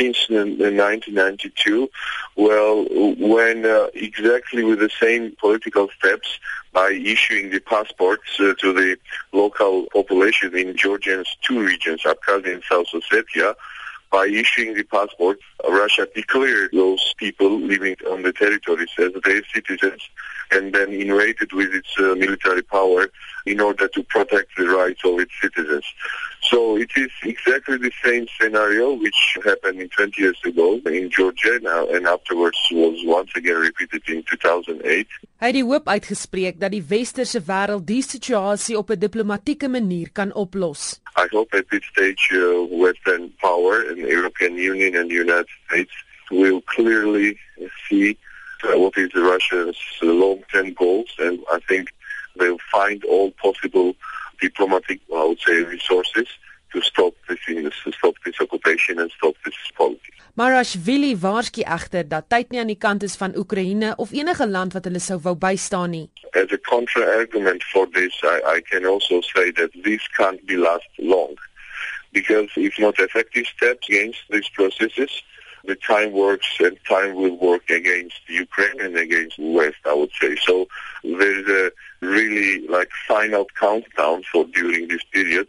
since 1992. Well, when uh, exactly with the same political steps by issuing the passports uh, to the local population in Georgia's two regions, Abkhazia and South Ossetia, by issuing the passport, Russia declared those people living on the territories as their citizens and then invaded with its uh, military power in order to protect the rights of its citizens. So it is exactly the same scenario which happened in 20 years ago in Georgia now, and afterwards was once again repeated in 2008. Hy het die hoop uitgespreek dat die westerse wêreld die situasie op 'n diplomatieke manier kan oplos. I hope at this stage uh, Western power and European Union and the United States will clearly see uh, what is the Russians' long-term goals, and I think they'll find all possible diplomatic, I would say, resources to stop this, to stop this occupation and stop this policy. Marashvili waarsku egter dat tyd nie aan die kant is van Oekraïne of enige land wat hulle sou wou bystaan nie. As a counter-argument for this, I, I can also say that this can't be last long because if not effective steps against these processes, the time works and time will work against Ukraine and against the West, I would say. So there's a really like final countdown for during this period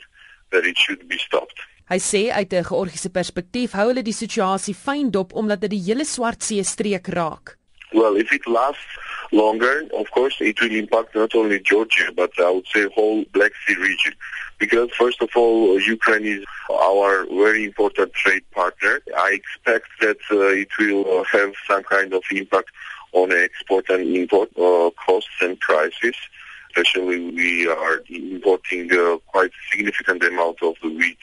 that it should be stopped. Hy sê uit 'n georgiese perspektief hou hulle die situasie fyn dop omdat dit die hele Swart See streek raak. Well, if it lasts longer, of course, it will impact not only Georgia, but I would say whole Black Sea region. Because first of all, Ukraine is our very important trade partner. I expect that uh, it will have some kind of impact on export and import uh, costs and prices. Especially, we are importing uh, quite significant amount of the wheat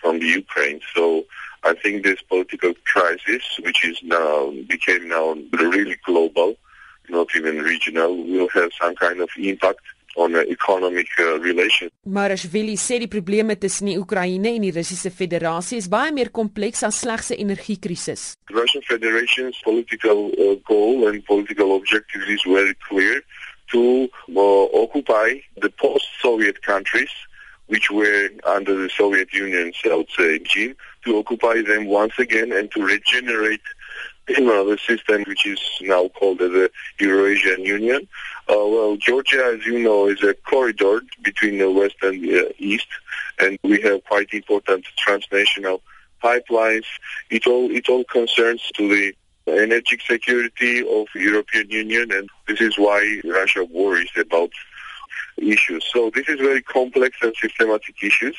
from the Ukraine. So I think this political crisis, which is now became now really global, not even regional, will have some kind of impact on economic uh, relations. Marashvili sê die probleme tussen die Oekraïne en die Russiese Federasie is baie meer kompleks as slegs 'n energiekrisis. The Russian Federation's political uh, goal and political objective is very clear to uh, occupy the post-Soviet countries which were under the Soviet Union, I would say, regime, to occupy them once again and to regenerate you know, the system which is now called the Eurasian Union. Uh, well, Georgia, as you know, is a corridor between the west and the east, and we have quite important transnational pipelines. It all it all concerns to the energy security of European Union, and this is why Russia worries about issues. So this is very complex and systematic issues.